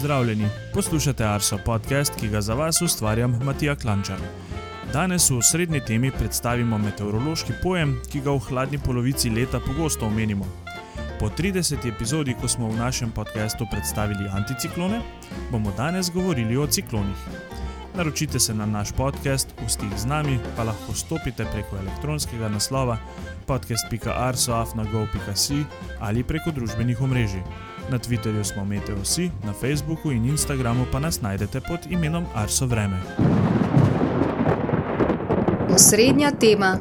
Pozdravljeni, poslušate Arso podcast, ki ga za vas ustvarjam Matija Klančar. Danes v srednji temi predstavimo meteorološki pojem, ki ga v hladni polovici leta pogosto omenimo. Po 30. epizodi, ko smo v našem podkastu predstavili anticiklone, bomo danes govorili o ciklonih. Naročite se na naš podcast, v stik z nami pa lahko stopite preko elektronskega naslova podcast.arsoafnago.si ali preko družbenih omrežij. Na Twitterju smo Meteosi, na Facebooku in Instagramu pa nas najdete pod imenom Arso Vreme. Osrednja tema.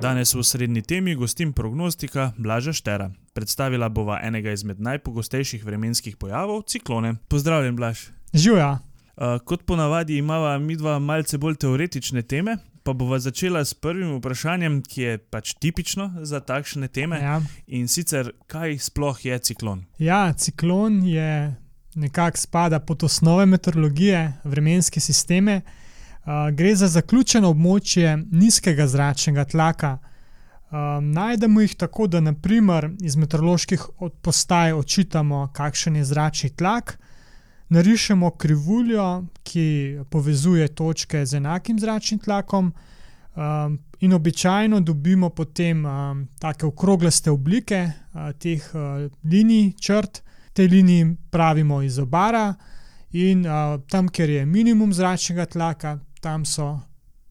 Danes v srednji temi gostim prognostika Blaža Štera. Predstavila bova enega izmed najpogostejših vremenskih pojavov, ciklone. Pozdravljen, Blaž. Živijo. Uh, kot ponavadi imamo mi dva malce bolj teoretične teme, pa bova začela s prvim vprašanjem, ki je pač tipično za takšne teme. Ja. In sicer, kaj sploh je ciklon? ja, ciklon je nekako spada pod osnove meteorologije, vremenske sisteme. Uh, gre za zaključeno območje nizkega zračnega tlaka. Um, najdemo jih tako, da naprimer iz meteoroloških postaj očitamo, kakšen je zračni tlak, narišemo krivuljo, ki povezuje točke z enakim zračnim tlakom, um, in običajno dobimo potem um, tako okroglaste oblike uh, teh uh, linij, črt. Te linije pravimo izobara, in uh, tam, kjer je minimum zračnega tlaka, tam so,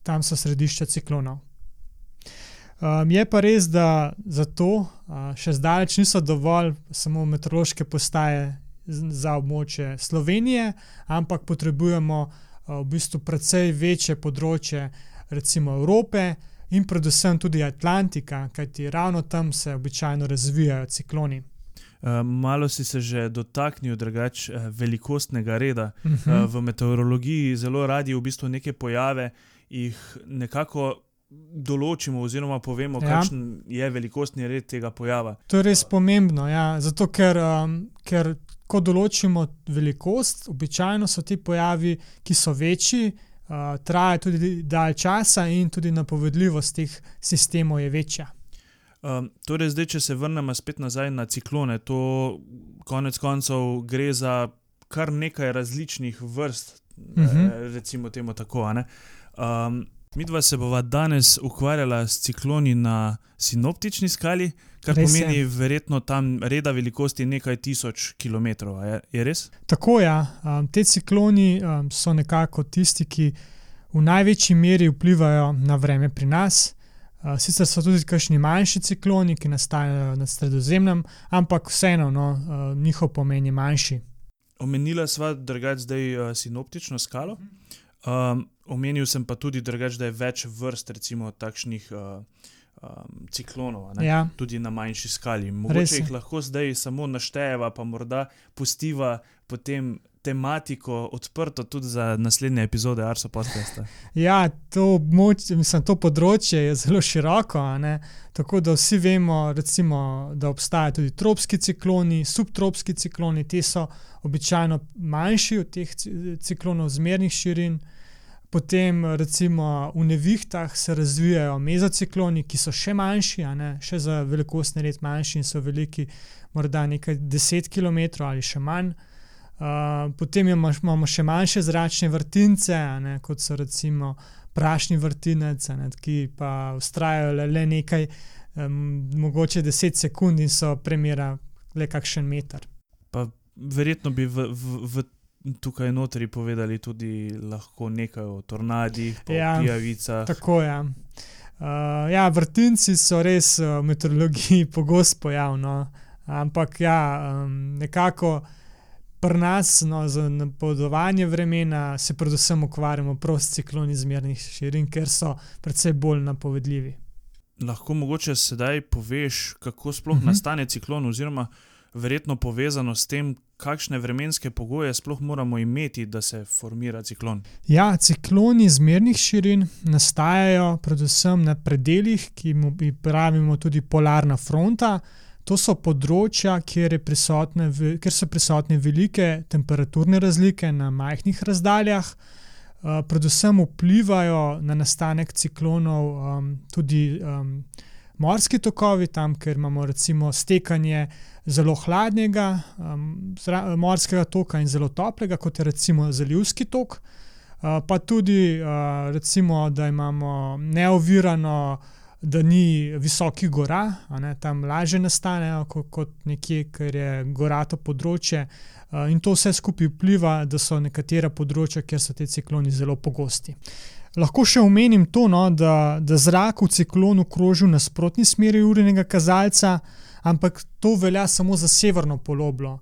tam so središča ciklonov. Um, je pa res, da za to uh, še zdaleč niso dovolj samo meteorološke postaje za območje Slovenije, ampak potrebujemo uh, v bistvu precej večje področje, recimo Evrope in predvsem tudi Atlantika, kajti ravno tam se običajno razvijajo cikloni. Uh, malo si se že dotaknil drugač uh, velikostnega reda. Mhm. Uh, v meteorologiji zelo radi v bistvu neke pojave jih nekako določimo, oziroma povemo, Ja. kakšen je velikostni red tega pojava. To je res pomembno, ja, zato ker, um, ker ko določimo velikost, običajno so ti pojavi, ki so večji, uh, trajajo tudi dalj časa in tudi napovedljivost teh sistemov je večja. Um, torej, zdaj, če se vrnemo spet nazaj na ciklone, to konec koncev gre za kar nekaj različnih vrst, uh Mhm. -huh. recimo temu tako. Um, Mi dva se bova danes ukvarjala s cikloni na sinoptični skali, kar Res je. pomeni verjetno tam reda velikosti nekaj tisoč kilometrov. Je, je res? Tako ja, um, te cikloni um, so nekako tisti, ki v največji meri vplivajo na vreme pri nas. Uh, sicer so tudi kakšni manjši cikloni, ki nastajajo nad sredozemljem, ampak vseeno no, uh, njihov pomen je manjši. Omenila sva drugač zdaj uh, sinoptično skalo. Um, omenil sem pa tudi drugač, da je več vrst recimo takšnih uh, um, ciklonov. ne. Ja. tudi na manjši skali. Mogoče jih lahko zdaj samo naštejeva, pa morda pustiva potem tematiko odprto tudi za naslednje epizode Arso podcasta. Ja, to, območje, mislim, to področje je zelo široko, tako da vsi vemo, recimo, da obstajajo tudi tropski cikloni, subtropski cikloni, ti so običajno manjši od teh ci- ciklonov zmernih širin. Potem, recimo, v nevihtah se razvijajo mezocikloni, ki so še manjši, ne? še za velikostni red manjši in so veliki, morda nekaj 10 km ali še manj. Uh, potem imamo, imamo še manjše zračne vrtince, ne, kot so recimo prašni vrtinec, ne, ki pa ustrajajo le, le nekaj, um, mogoče 10 sekund in so premjera le kakšen meter. Pa verjetno bi v, v, v tukaj notri povedali tudi lahko nekaj o tornadih, Ja, pijavicah. Tako je. Uh, ja, vrtinci so res uh, v meteorologiji pogost pojav, no. ampak ja, um, nekako pri nas no, za napovedovanje vremena se predvsem ukvarjamo prav s cikloni zmernih širin, ker so precej bolj napovedljivi. Lahko mogoče sedaj poveš, kako sploh uh Mhm. -huh. nastane ciklon, oziroma verjetno povezano s tem, kakšne vremenske pogoje sploh moramo imeti, da se formira ciklon. Ja, cikloni zmernih širin nastajajo predvsem na predeljih, ki mu pravimo tudi polarna fronta. To so področja, kjer, ve- kjer so prisotne velike temperaturne razlike na majhnih razdaljah. Uh, predvsem vplivajo na nastanek ciklonov um, tudi um, morski tokovi, tam, kjer imamo recimo stekanje zelo hladnega um, zra, morskega toka in zelo toplega, kot je recimo zalivski tok. Uh, pa tudi, uh, recimo, da imamo neovirano, da ni visokih gora, ne, tam lažje nastanejo kot, kot nekje, ker je gorato področje. Uh, in to vse skupaj vpliva, da so nekatera področja, kjer so te cikloni zelo pogosti. Lahko še omenim to, no, da, da zrak v ciklonu kroži v nasprotni smeri urnega kazalca, ampak to velja samo za severno poloblo.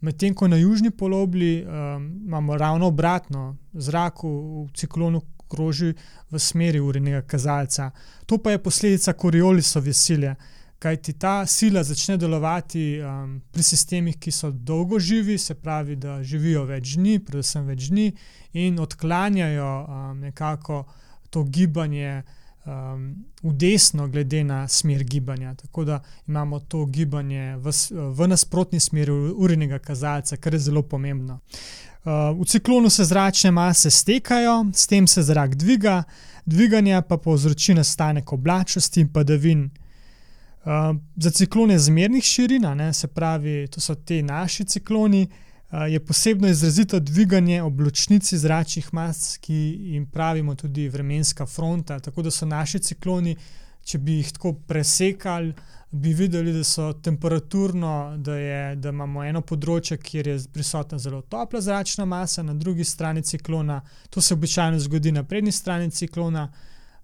Medtem ko na južni polobli um, imamo ravno obratno, zrak v, v ciklonu kroži v smeri urnega kazalca. To pa je posledica koriolisove sile, kajti ta sila začne delovati um, pri sistemih, ki so dolgo živi, se pravi, da živijo več dni, predvsem več dni, in odklanjajo um, nekako to gibanje um, v desno, glede na smer gibanja. Tako da imamo to gibanje v, v nasprotni smeri urnega kazalca, kar je zelo pomembno. Uh, v ciklonu se zračne mase stekajo, s tem se zrak dviga, dviganje pa povzroči nastanek oblačnosti in padavin. Uh, za ciklone zmernih širin, se pravi, to so ti naši cikloni, uh, je posebno izrazito dviganje obločnici zračnih mas, ki jim pravimo tudi vremenska fronta. Tako da so naši cikloni, če bi jih tako presekali, bi videli, da so temperaturno, da, je, da imamo eno področje, kjer je prisotna zelo topla zračna masa, na drugi strani ciklona, to se običajno zgodi na prednji strani ciklona.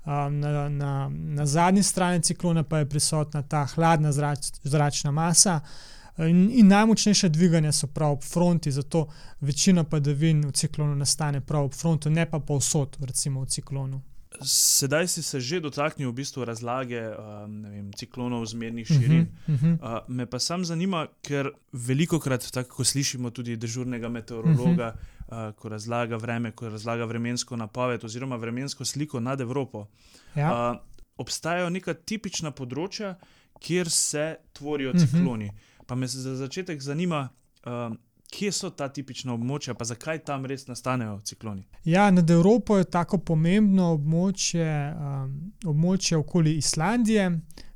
Na, na, na zadnji strani ciklona pa je prisotna ta hladna zrač, zračna masa, uh, In, in najmočnejše dviganje so prav ob fronti, zato večina padavin v ciklonu nastane prav ob frontu, ne pa povsod, recimo v ciklonu. Sedaj si se že dotaknil v bistvu razlage vem, ciklonov zmernih širin. Uh -huh, uh -huh. Me pa sam zanima, ker veliko krat, tako ko slišimo tudi dežurnega meteorologa, uh -huh. ko razlaga vreme, ko razlaga vremensko napoved oziroma vremensko sliko nad Evropo. Ja. Obstajajo neka tipična področja, kjer se tvorijo cikloni. Uh -huh. Pa me za začetek zanima, uh, kje so ta tipična območja, pa zakaj tam res nastanejo cikloni. Ja, nad Evropo je tako pomembno območje, um, območje okoli Islandije.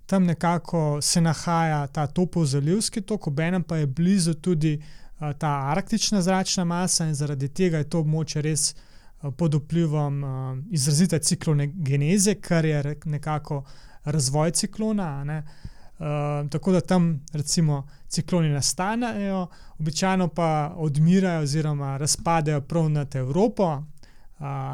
Tam nekako se nahaja ta topozalivski tok, obenem pa je blizu tudi uh, ta arktična zračna masa, in zaradi tega je to območje res uh, pod vplivom uh, izrazite ciklone geneze, kar je nekako razvoj ciklona. Uh, tako da tam, recimo, cikloni nastanejo, običajno pa odmirajo oziroma razpadejo prav nad Evropo uh,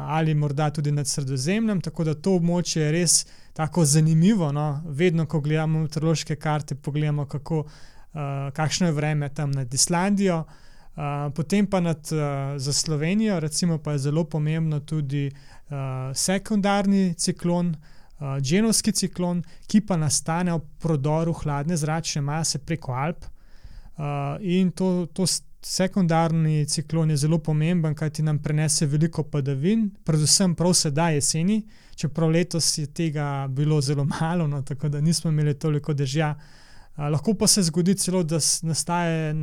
ali morda tudi nad Sredozemljem. Tako da to območje je res tako zanimivo. No? Vedno, ko gledamo meteorološke karte, pogledamo, kako, uh, kakšno je vreme tam nad Islandijo. Uh, potem pa nad, uh, za Slovenijo, recimo, pa je zelo pomembno tudi uh, sekundarni ciklon, uh, uh, genovski ciklon, ki pa nastane ob prodoru hladne zračne mase preko Alp. Uh, in to, to sekundarni ciklon je zelo pomemben, kajti nam prenese veliko padavin, predvsem prav sedaj jeseni, čeprav letos je tega bilo zelo malo, no, tako da nismo imeli toliko dežja. Uh, lahko pa se zgodi celo, da nastaje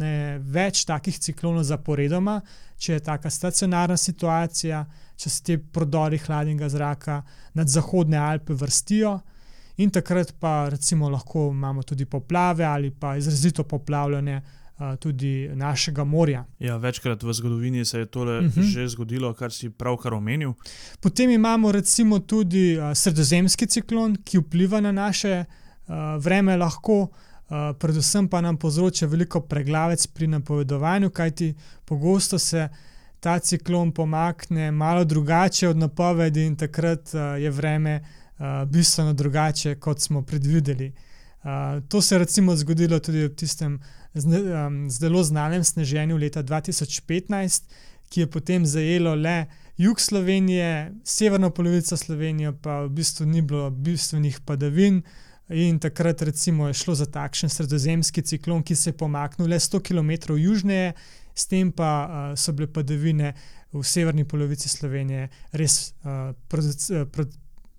več takih ciklonov zaporedoma, če je tako stacionarna situacija, če se ti prodori hladnega zraka nad Zahodne Alpe vrstijo. In takrat pa recimo lahko imamo tudi poplave ali pa izrazito poplavljanje uh, tudi našega morja. Ja, večkrat v zgodovini se je to uh mhm. -huh. že zgodilo, kar si pravkar omenil. Potem imamo recimo tudi uh, sredozemski ciklon, ki vpliva na naše uh, vreme lahko. Uh, predvsem pa nam povzroča veliko preglavec pri napovedovanju, kajti pogosto se uh, ta ciklon pomakne malo drugače od napovedi, in takrat uh, je vreme uh, bistveno drugače, kot smo predvideli. Uh, to se je recimo zgodilo tudi v tistem um, zelo znanem sneženju leta 2015, ki je potem zajelo le jug Slovenije, severno polovico Slovenije, pa v bistvu ni bilo bistvenih padavin. In takrat recimo, je šlo za takšen sredozemski ciklon, ki se je pomaknil le 100 km južneje s tem pa uh, so bile padavine v severni polovici Slovenije res uh,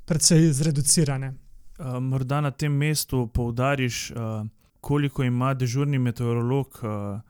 precej zreducirane. Uh, morda na tem mestu poudariš, uh, koliko ima dežurni meteorolog. Uh,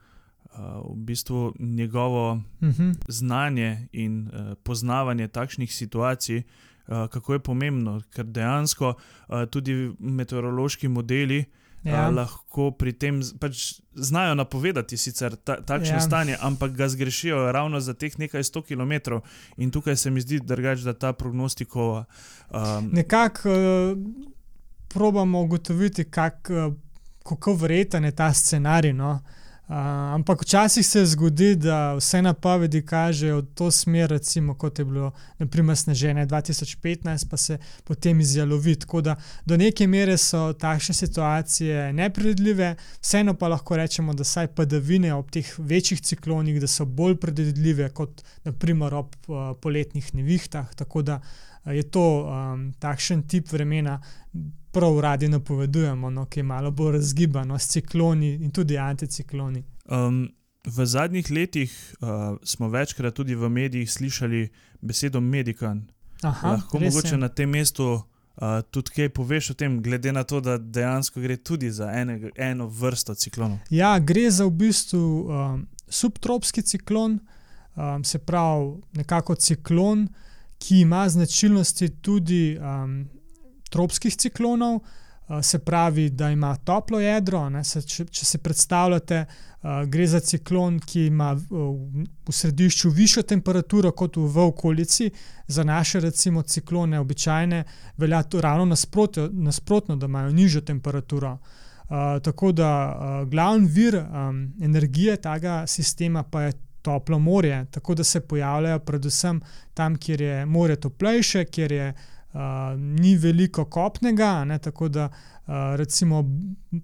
V bistvu njegovo uh mhm. -huh. znanje in uh, poznavanje takšnih situacij, uh, kako je pomembno, ker dejansko uh, tudi meteorološki modeli. Ja. Ja. Lahko pri tem pač znajo napovedati sicer ta, takšno Ja. stanje, ampak ga zgrešijo ravno za teh nekaj sto km. In tukaj se mi zdi drugače, da ta prognostikova. Um, Nekako uh, probamo ugotoviti, kak, uh, kako verjeten je ta scenarij. No? Uh, ampak včasih se zgodi, da vse napovedi kažejo v to smer, recimo kot je bilo naprimer sneženje 2015, pa se potem izjalovi. Tako da do neke mere so takšne situacije nepredvidljive, vseeno pa lahko rečemo, da saj padavine ob teh večjih ciklonih, da so bolj predvidljive kot naprimer ob uh, poletnih nevihtah. Tako da uh, je to um, takšen tip vremena. Prav radi napovedujemo, no, ki je malo bolj razgibano s cikloni in tudi anticikloni. Um, v zadnjih letih uh, smo večkrat tudi v medijih slišali besedo medikan. Aha, Lahko mogoče je. na tem mestu uh, tudi kaj poveš o tem, glede na to, da dejansko gre tudi za enega, eno vrsto ciklonov. Ja, gre za v bistvu um, subtropski ciklon, um, se pravi nekako ciklon, ki ima značilnosti tudi um, tropskih ciklonov. Uh, se pravi, da ima toplo jedro. Ne, se, če, če si predstavljate, uh, gre za ciklon, ki ima v, v središču višjo temperaturo kot v, v okolici. Za naše, recimo, ciklone običajne velja to ravno nasprotno, nasprotno da imajo nižjo temperaturo. Uh, tako da uh, glavni vir um, energije tega sistema pa je toplo morje, tako da se pojavljajo predvsem tam, kjer je morje toplejše, kjer je uh, ni veliko kopnega, ne, tako da uh, recimo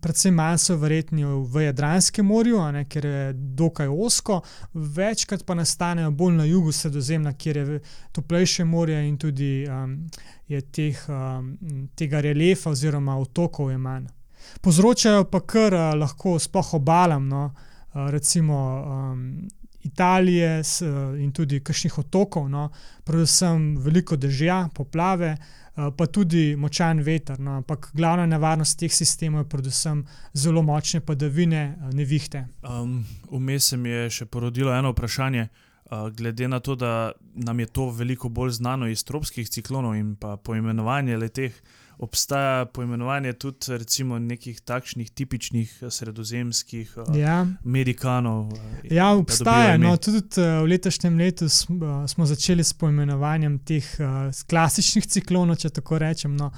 predvsem manj so verjetni v Jadranskem morju, ne, ker je dokaj osko, večkrat pa nastanejo bolj na jugu sredozemlja, kjer je toplejše morje in tudi um, je teh, um, tega reljefa oziroma otokov je manj. Povzročajo pa kar uh, lahko spoh obalam, no, uh, recimo um, Italije s, in tudi kakšnih otokov, no, predvsem veliko dežja, poplave, uh, pa tudi močan veter. No, ampak glavna nevarnost teh sistemov je predvsem zelo močne padavine, uh, nevihte. Um, Vmes se mi je še porodilo eno vprašanje. Uh, glede na to, da nam je to veliko bolj znano iz tropskih ciklonov in pa poimenovanje leteh, obstaja poimenovanje tudi recimo nekih takšnih tipičnih eh, sredozemskih uh, Ja. medikanov. Uh, Ja, obstaja. No, tudi uh, v letošnjem letu smo, začeli s poimenovanjem teh uh, klasičnih ciklonov, če tako rečem. No.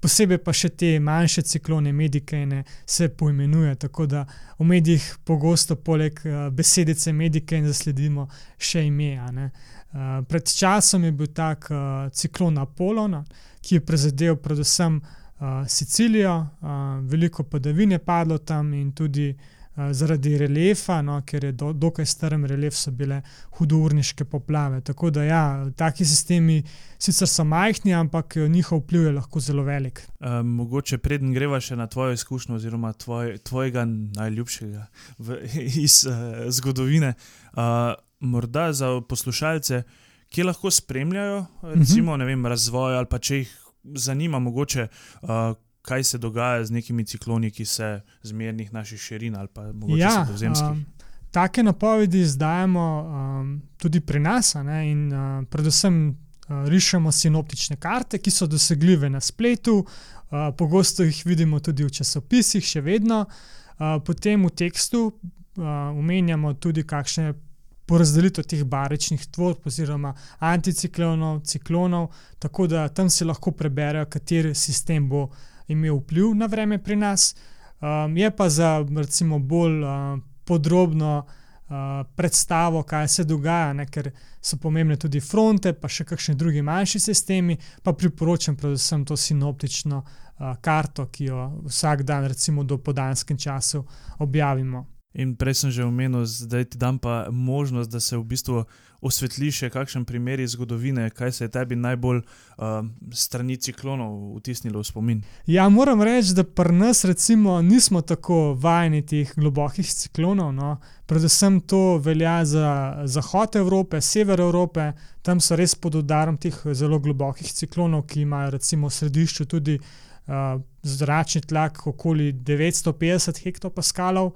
Posebej pa še te manjše ciklone, medikejne, se poimenuje. Tako da v medijih pogosto poleg uh, besedice medikejn zasledimo še ime. Uh, pred časom je bil tak uh, ciklon Apolona, ki je prizadel predvsem uh, Sicilijo, uh, veliko padavin je padlo tam in tudi uh, zaradi reljefa, no, ker je do, dokaj strm reljef, so bile hudourniške poplave. Tako da ja, taki sistemi sicer so majhni, ampak eh, njihov vpliv je lahko zelo velik. Uh, mogoče preden greva še na tvojo izkušnjo, oziroma tvoj, tvojega najljubšega v, iz uh, zgodovine, uh, morda za poslušalce, ki lahko spremljajo recimo, uh -huh. vem, razvoj ali pa če jih zanima, mogoče. Uh, Kaj se dogaja z nekimi cikloni, ki se zmernih naših širin ali pa morda Ja, sredozemskih? um, take napovedi izdajamo um, tudi pri nas, ne, in uh, predvsem uh, rišemo sinoptične karte, ki so dosegljive na spletu, uh, pogosto jih vidimo tudi v časopisih, še vedno. Uh, potem v tekstu uh, omenjamo tudi kakšne. Porazdelitev teh baričnih tvorb, oziroma anticiklonov, ciklonov, tako da tam se lahko preberejo, kateri sistem bo imel vpliv na vreme pri nas. Um, je pa za recimo bolj uh, podrobno uh, predstavo, kaj se dogaja, ne, ker so pomembne tudi fronte, pa še kakšni drugi manjši sistemi, pa priporočam predvsem to sinoptično uh, karto, ki jo vsak dan, recimo do podanskem času, objavimo. In prej sem že omenil, da ti dam pa možnost, da se v bistvu osvetli še kakšen primer iz zgodovine, kaj se je tebi najbolj uh, strani ciklonov vtisnilo v spomin. Ja, moram reči, da pri nas recimo nismo tako vajeni teh globokih ciklonov. No. Predvsem to velja za zahod Evrope, sever Evrope, tam so res pod udarom teh zelo globokih ciklonov, ki imajo recimo v središču tudi uh, zračni tlak okoli 950 hektopaskalov.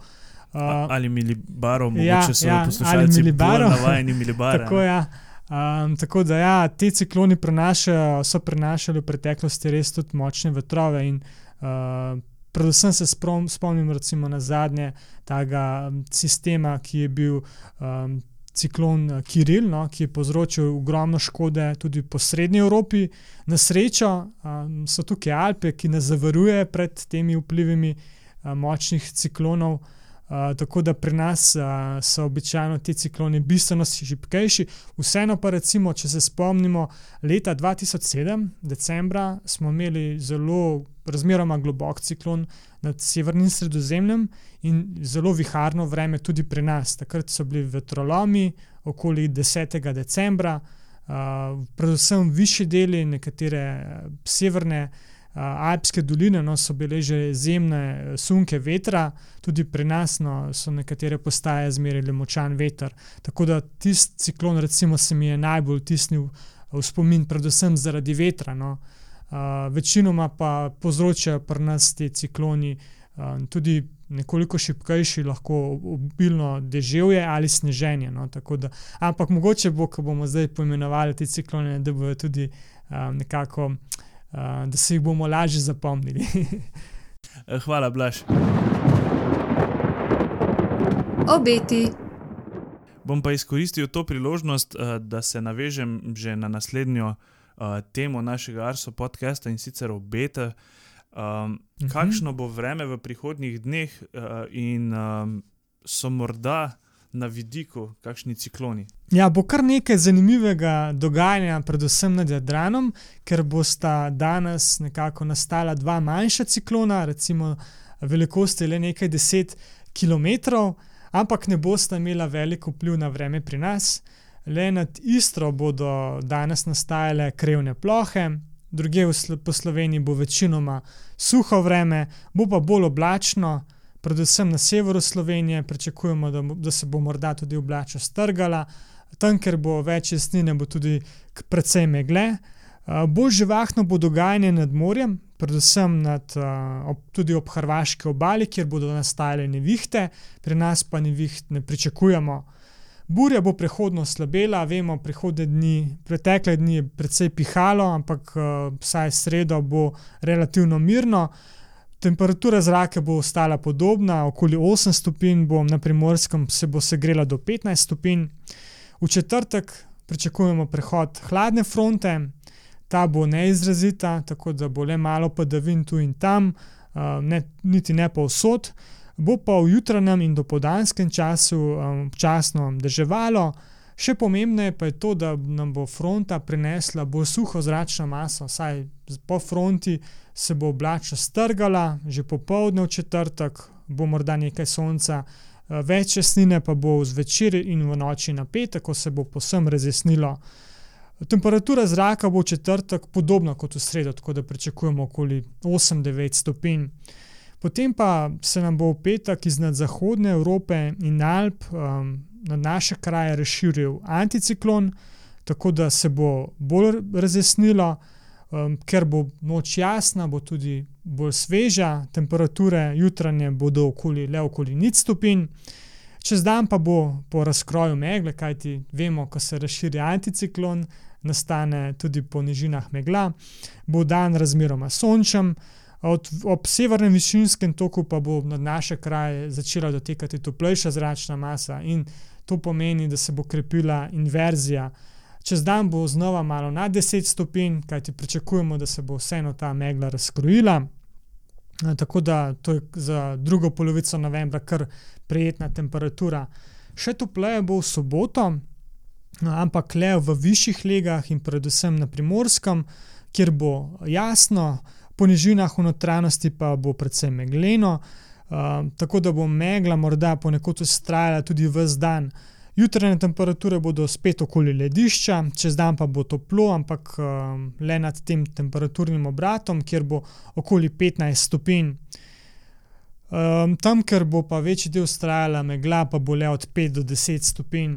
Uh, ali milibarov, ja, mogoče so ja, poslušalci milibarov. navajeni milibara. Tako. Ja. Um, tako da ja, te cikloni prenašajo, so prenašali v preteklosti res tudi močne vetrove. In, uh, predvsem se sprom, spomnim na zadnje tega sistema, ki je bil um, ciklon Kiril, no, ki je povzročil ogromno škode tudi po srednji Evropi. Na srečo um, so tukaj Alpe, ki nas zavarujejo pred temi vplivimi uh, močnih ciklonov. Tako da pri nas uh, so običajno ti cikloni bistveno šipkejši. Vseeno pa, recimo, če se spomnimo, leta 2007, decembra, smo imeli zelo razmeroma globok ciklon nad severnim sredozemljem in zelo viharno vreme tudi pri nas. Takrat so bili vetrolomi okoli 10. decembra, uh, predvsem višji deli, nekatere severne. Alpske doline no, so bile že zemne sunke vetra, tudi pri nas no, so nekatere postaje zmerili močan veter. Tako da tisti ciklon, recimo, se mi je najbolj tisnil v spomin, predvsem zaradi vetra. No. Uh, večinoma pa povzročajo pri nas ti cikloni uh, tudi nekoliko šipkejši, lahko obilno deževje ali sneženje. No, da, ampak mogoče bo, ko bomo zdaj poimenovali te ciklone, da bodo tudi uh, nekako da se jih bomo lažje zapomnili. Eh, hvala, Blaž. Obeti. Bom pa izkoristil to priložnost, eh, da se navežem že na naslednjo uh, temo našega Arso podcasta in sicer obete. Um, uh. Kakšno bo vreme v prihodnjih dneh, uh, in um, so morda na vidiku, kakšni cikloni. Ja, bo kar nekaj zanimivega dogajanja, predvsem nad Jadranom, ker bosta danes nekako nastala dva manjša ciklona, recimo velikosti le nekaj deset km, ampak ne bosta imela veliko vpliv na vreme pri nas. Le nad Istro bodo danes nastajale krevne plohe. Druge po Sloveniji bo večinoma suho vreme, bo pa bolj oblačno, predvsem na severu Slovenije, pričakujemo, da, da se bo morda tudi oblača strgala, tam, ker bo več jasnine, bo tudi precej megle. Bolj živahno bo dogajanje nad morjem, predvsem nad, ob, tudi ob Hrvaški obali, kjer bodo nastajale nevihte, pri nas pa neviht ne pričakujemo. Burja bo prehodno slabela, vemo, prihodne dni, pretekle dni je precej pihalo, ampak vsaj sredo bo relativno mirno. Temperatura zraka bo ostala podobna, okoli 8 stopinj, na primorskem se bo segrela do 15 stopinj. V četrtek pričakujemo prehod hladne fronte, ta bo neizrazita, tako da bo le malo padavin tu in tam, ne, niti ne pa vsod. Bo pa v jutranjem in dopoldanskem času občasno deževalo. Še pomembneje pa je to, da nam bo fronta prinesla bolj suho zračno maso, saj po fronti se bo oblača strgala, že popoldne v četrtek bo morda nekaj sonca, eh, več jasnine pa bo zvečer in v noči na petek, ko se bo posem razjasnilo. Temperatura zraka bo v četrtek podobna kot v sredo, tako da pričakujemo okoli 8-9 stopinj. Potem pa se nam bo v petek iz zahodne Evrope in Alp um, na naše kraje razširil anticiklon, tako da se bo bolj razjasnilo um, ker bo noč jasna, bo tudi bolj sveža, temperature jutranje bodo okoli, le okoli nič stopinj. Čez dan pa bo po razkroju megle, kajti vemo, ko se razširi anticiklon, nastane tudi po nižinah megla, bo dan razmeroma sončen. Od, ob severnem višinskem toku pa bo nad naše kraje začela dotekati toplejša zračna masa, in to pomeni, da se bo krepila inverzija čez dan bo znova malo nad 10 stopinj, kajti pričakujemo, da se bo vseeno ta megla razkrojila. Tako da to je za drugo polovico novembra kar prijetna temperatura. Še topleje bo v soboto, ampak le v višjih legah in predvsem na primorskem, kjer bo jasno, po nižinah v notranjosti pa bo predvsem megleno. Uh, tako da bo megla morda ponekod ustrajala tudi vse dan. Jutranje temperature bodo spet okoli ledišča, čez dan pa bo toplo, ampak um, le nad tem temperaturnim obratom, kjer bo okoli 15 stopinj. Um, tam, ker bo pa večji del ustrajala megla, pa bo le od 5 do 10 stopinj.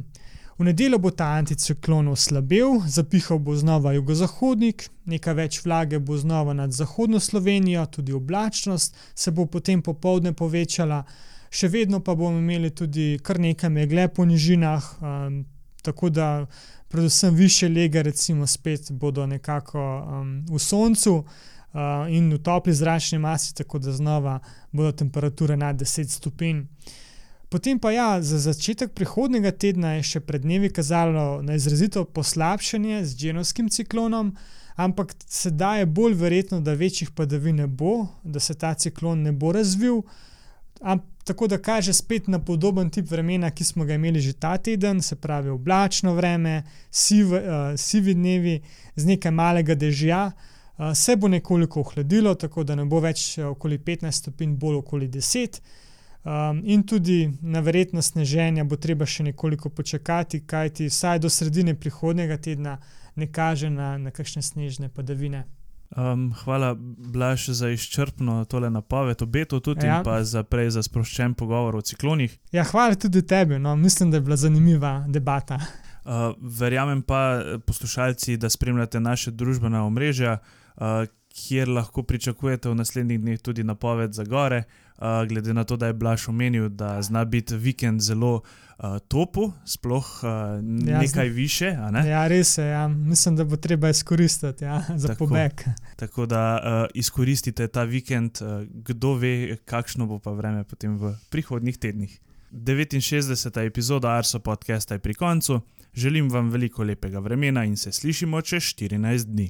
V nedeljo bo ta anticiklon oslabel, zapihal bo znova jugozahodnik, nekaj več vlage bo znova nad zahodno Slovenijo, tudi oblačnost se bo potem popovdne povečala še vedno pa bomo imeli tudi kar nekaj megle po nižinah, um, tako da predvsem više lega, recimo, spet bodo nekako um, v soncu uh, in v topli zračni masi, tako da znova bodo temperature nad 10 stopinj. Potem pa ja, za začetek prihodnega tedna je še pred dnevi kazalo na izrazito poslabšanje z genovskim ciklonom, ampak sedaj je bolj verjetno, da večjih padavin ne bo, da se ta ciklon ne bo razvil. Am, tako da kaže spet na podoben tip vremena, ki smo ga imeli že ta teden, se pravi oblačno vreme, siv, uh, sivi dnevi z nekaj malega dežja. Uh, se bo nekoliko ohladilo, tako da ne bo več okoli 15 stopinj, bolj okoli 10. Um, in tudi na verjetnost sneženja bo treba še nekoliko počakati, kajti vsaj do sredine prihodnega tedna ne kaže na, na kakšne snežne padavine. Um, hvala, Blaž, za izčrpno tole napoved, obetov tudi ja. in pa za prej za sproščen pogovor o ciklonih. Ja, hvala tudi tebi, no, mislim, da je bila zanimiva debata. Uh, verjamem pa, poslušalci, da spremljate naše družbena omrežja, uh, kjer lahko pričakujete v naslednjih dneh tudi napoved za gore. Uh, glede na to, da je Blaž omenil, da zna biti vikend zelo uh, topu, sploh uh, nekaj ja, više. Ne? Ja, res je. Ja. Mislim, da bo treba izkoristiti ja, za tako, pobeg. Tako da uh, izkoristite ta vikend, uh, kdo ve, kakšno bo pa vreme potem v prihodnih tednih. 69. epizoda Arso podcasta je pri koncu. Želim vam veliko lepega vremena in se slišimo čez 14 dni.